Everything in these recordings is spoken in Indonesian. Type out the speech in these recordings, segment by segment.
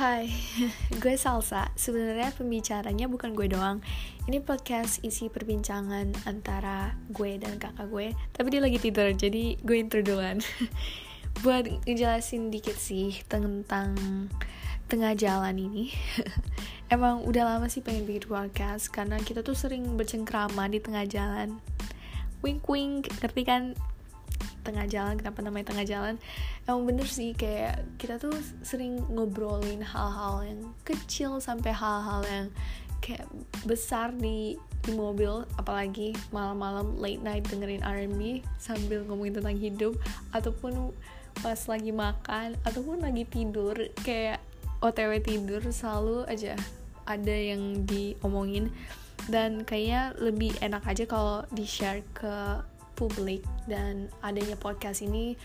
Hai, gue Salsa. Sebenarnya pembicaranya bukan gue doang. Ini podcast isi perbincangan antara gue dan kakak gue. Tapi dia lagi tidur, jadi gue intro duluan. Buat ngejelasin dikit sih tentang tengah jalan ini. Emang udah lama sih pengen bikin podcast karena kita tuh sering bercengkrama di tengah jalan. Wink wink, ngerti kan? Tengah jalan kenapa namanya tengah jalan. Emang bener sih kayak kita tuh sering ngobrolin hal-hal yang kecil sampai hal-hal yang kayak besar di di mobil. Apalagi malam-malam late night dengerin R&B sambil ngomongin tentang hidup. Ataupun pas lagi makan ataupun lagi tidur. Kayak OTW tidur selalu aja ada yang diomongin. Dan kayaknya lebih enak aja kalau di share ke publik dan adanya podcast ini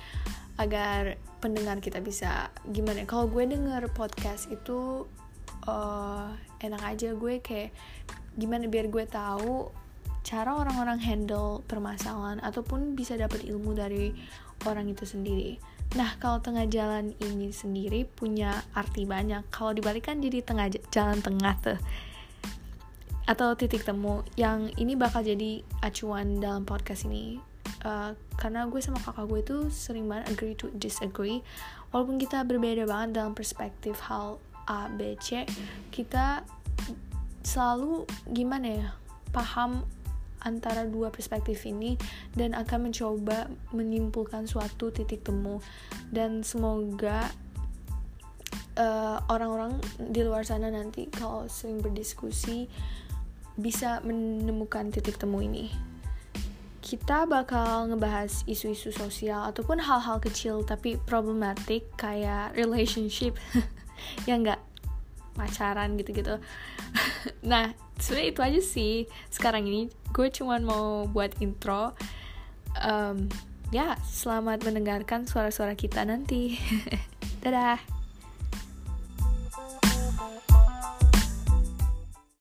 agar pendengar kita bisa gimana kalau gue denger podcast itu uh, enak aja gue kayak gimana biar gue tahu cara orang-orang handle permasalahan ataupun bisa dapat ilmu dari orang itu sendiri. Nah, kalau tengah jalan ini sendiri punya arti banyak. Kalau dibalikan jadi tengah jalan tengah tuh atau titik temu yang ini bakal jadi acuan dalam podcast ini uh, karena gue sama kakak gue tuh sering banget agree to disagree walaupun kita berbeda banget dalam perspektif hal A B C kita selalu gimana ya paham antara dua perspektif ini dan akan mencoba menyimpulkan suatu titik temu dan semoga eh, orang-orang uh, di luar sana nanti kalau sering berdiskusi bisa menemukan titik temu ini kita bakal ngebahas isu-isu sosial ataupun hal-hal kecil tapi problematik kayak relationship. Yang nggak? Pacaran gitu-gitu. Nah sebenarnya itu aja sih. Sekarang ini gue cuman mau buat intro. Um, ya selamat mendengarkan suara-suara kita nanti. Dadah.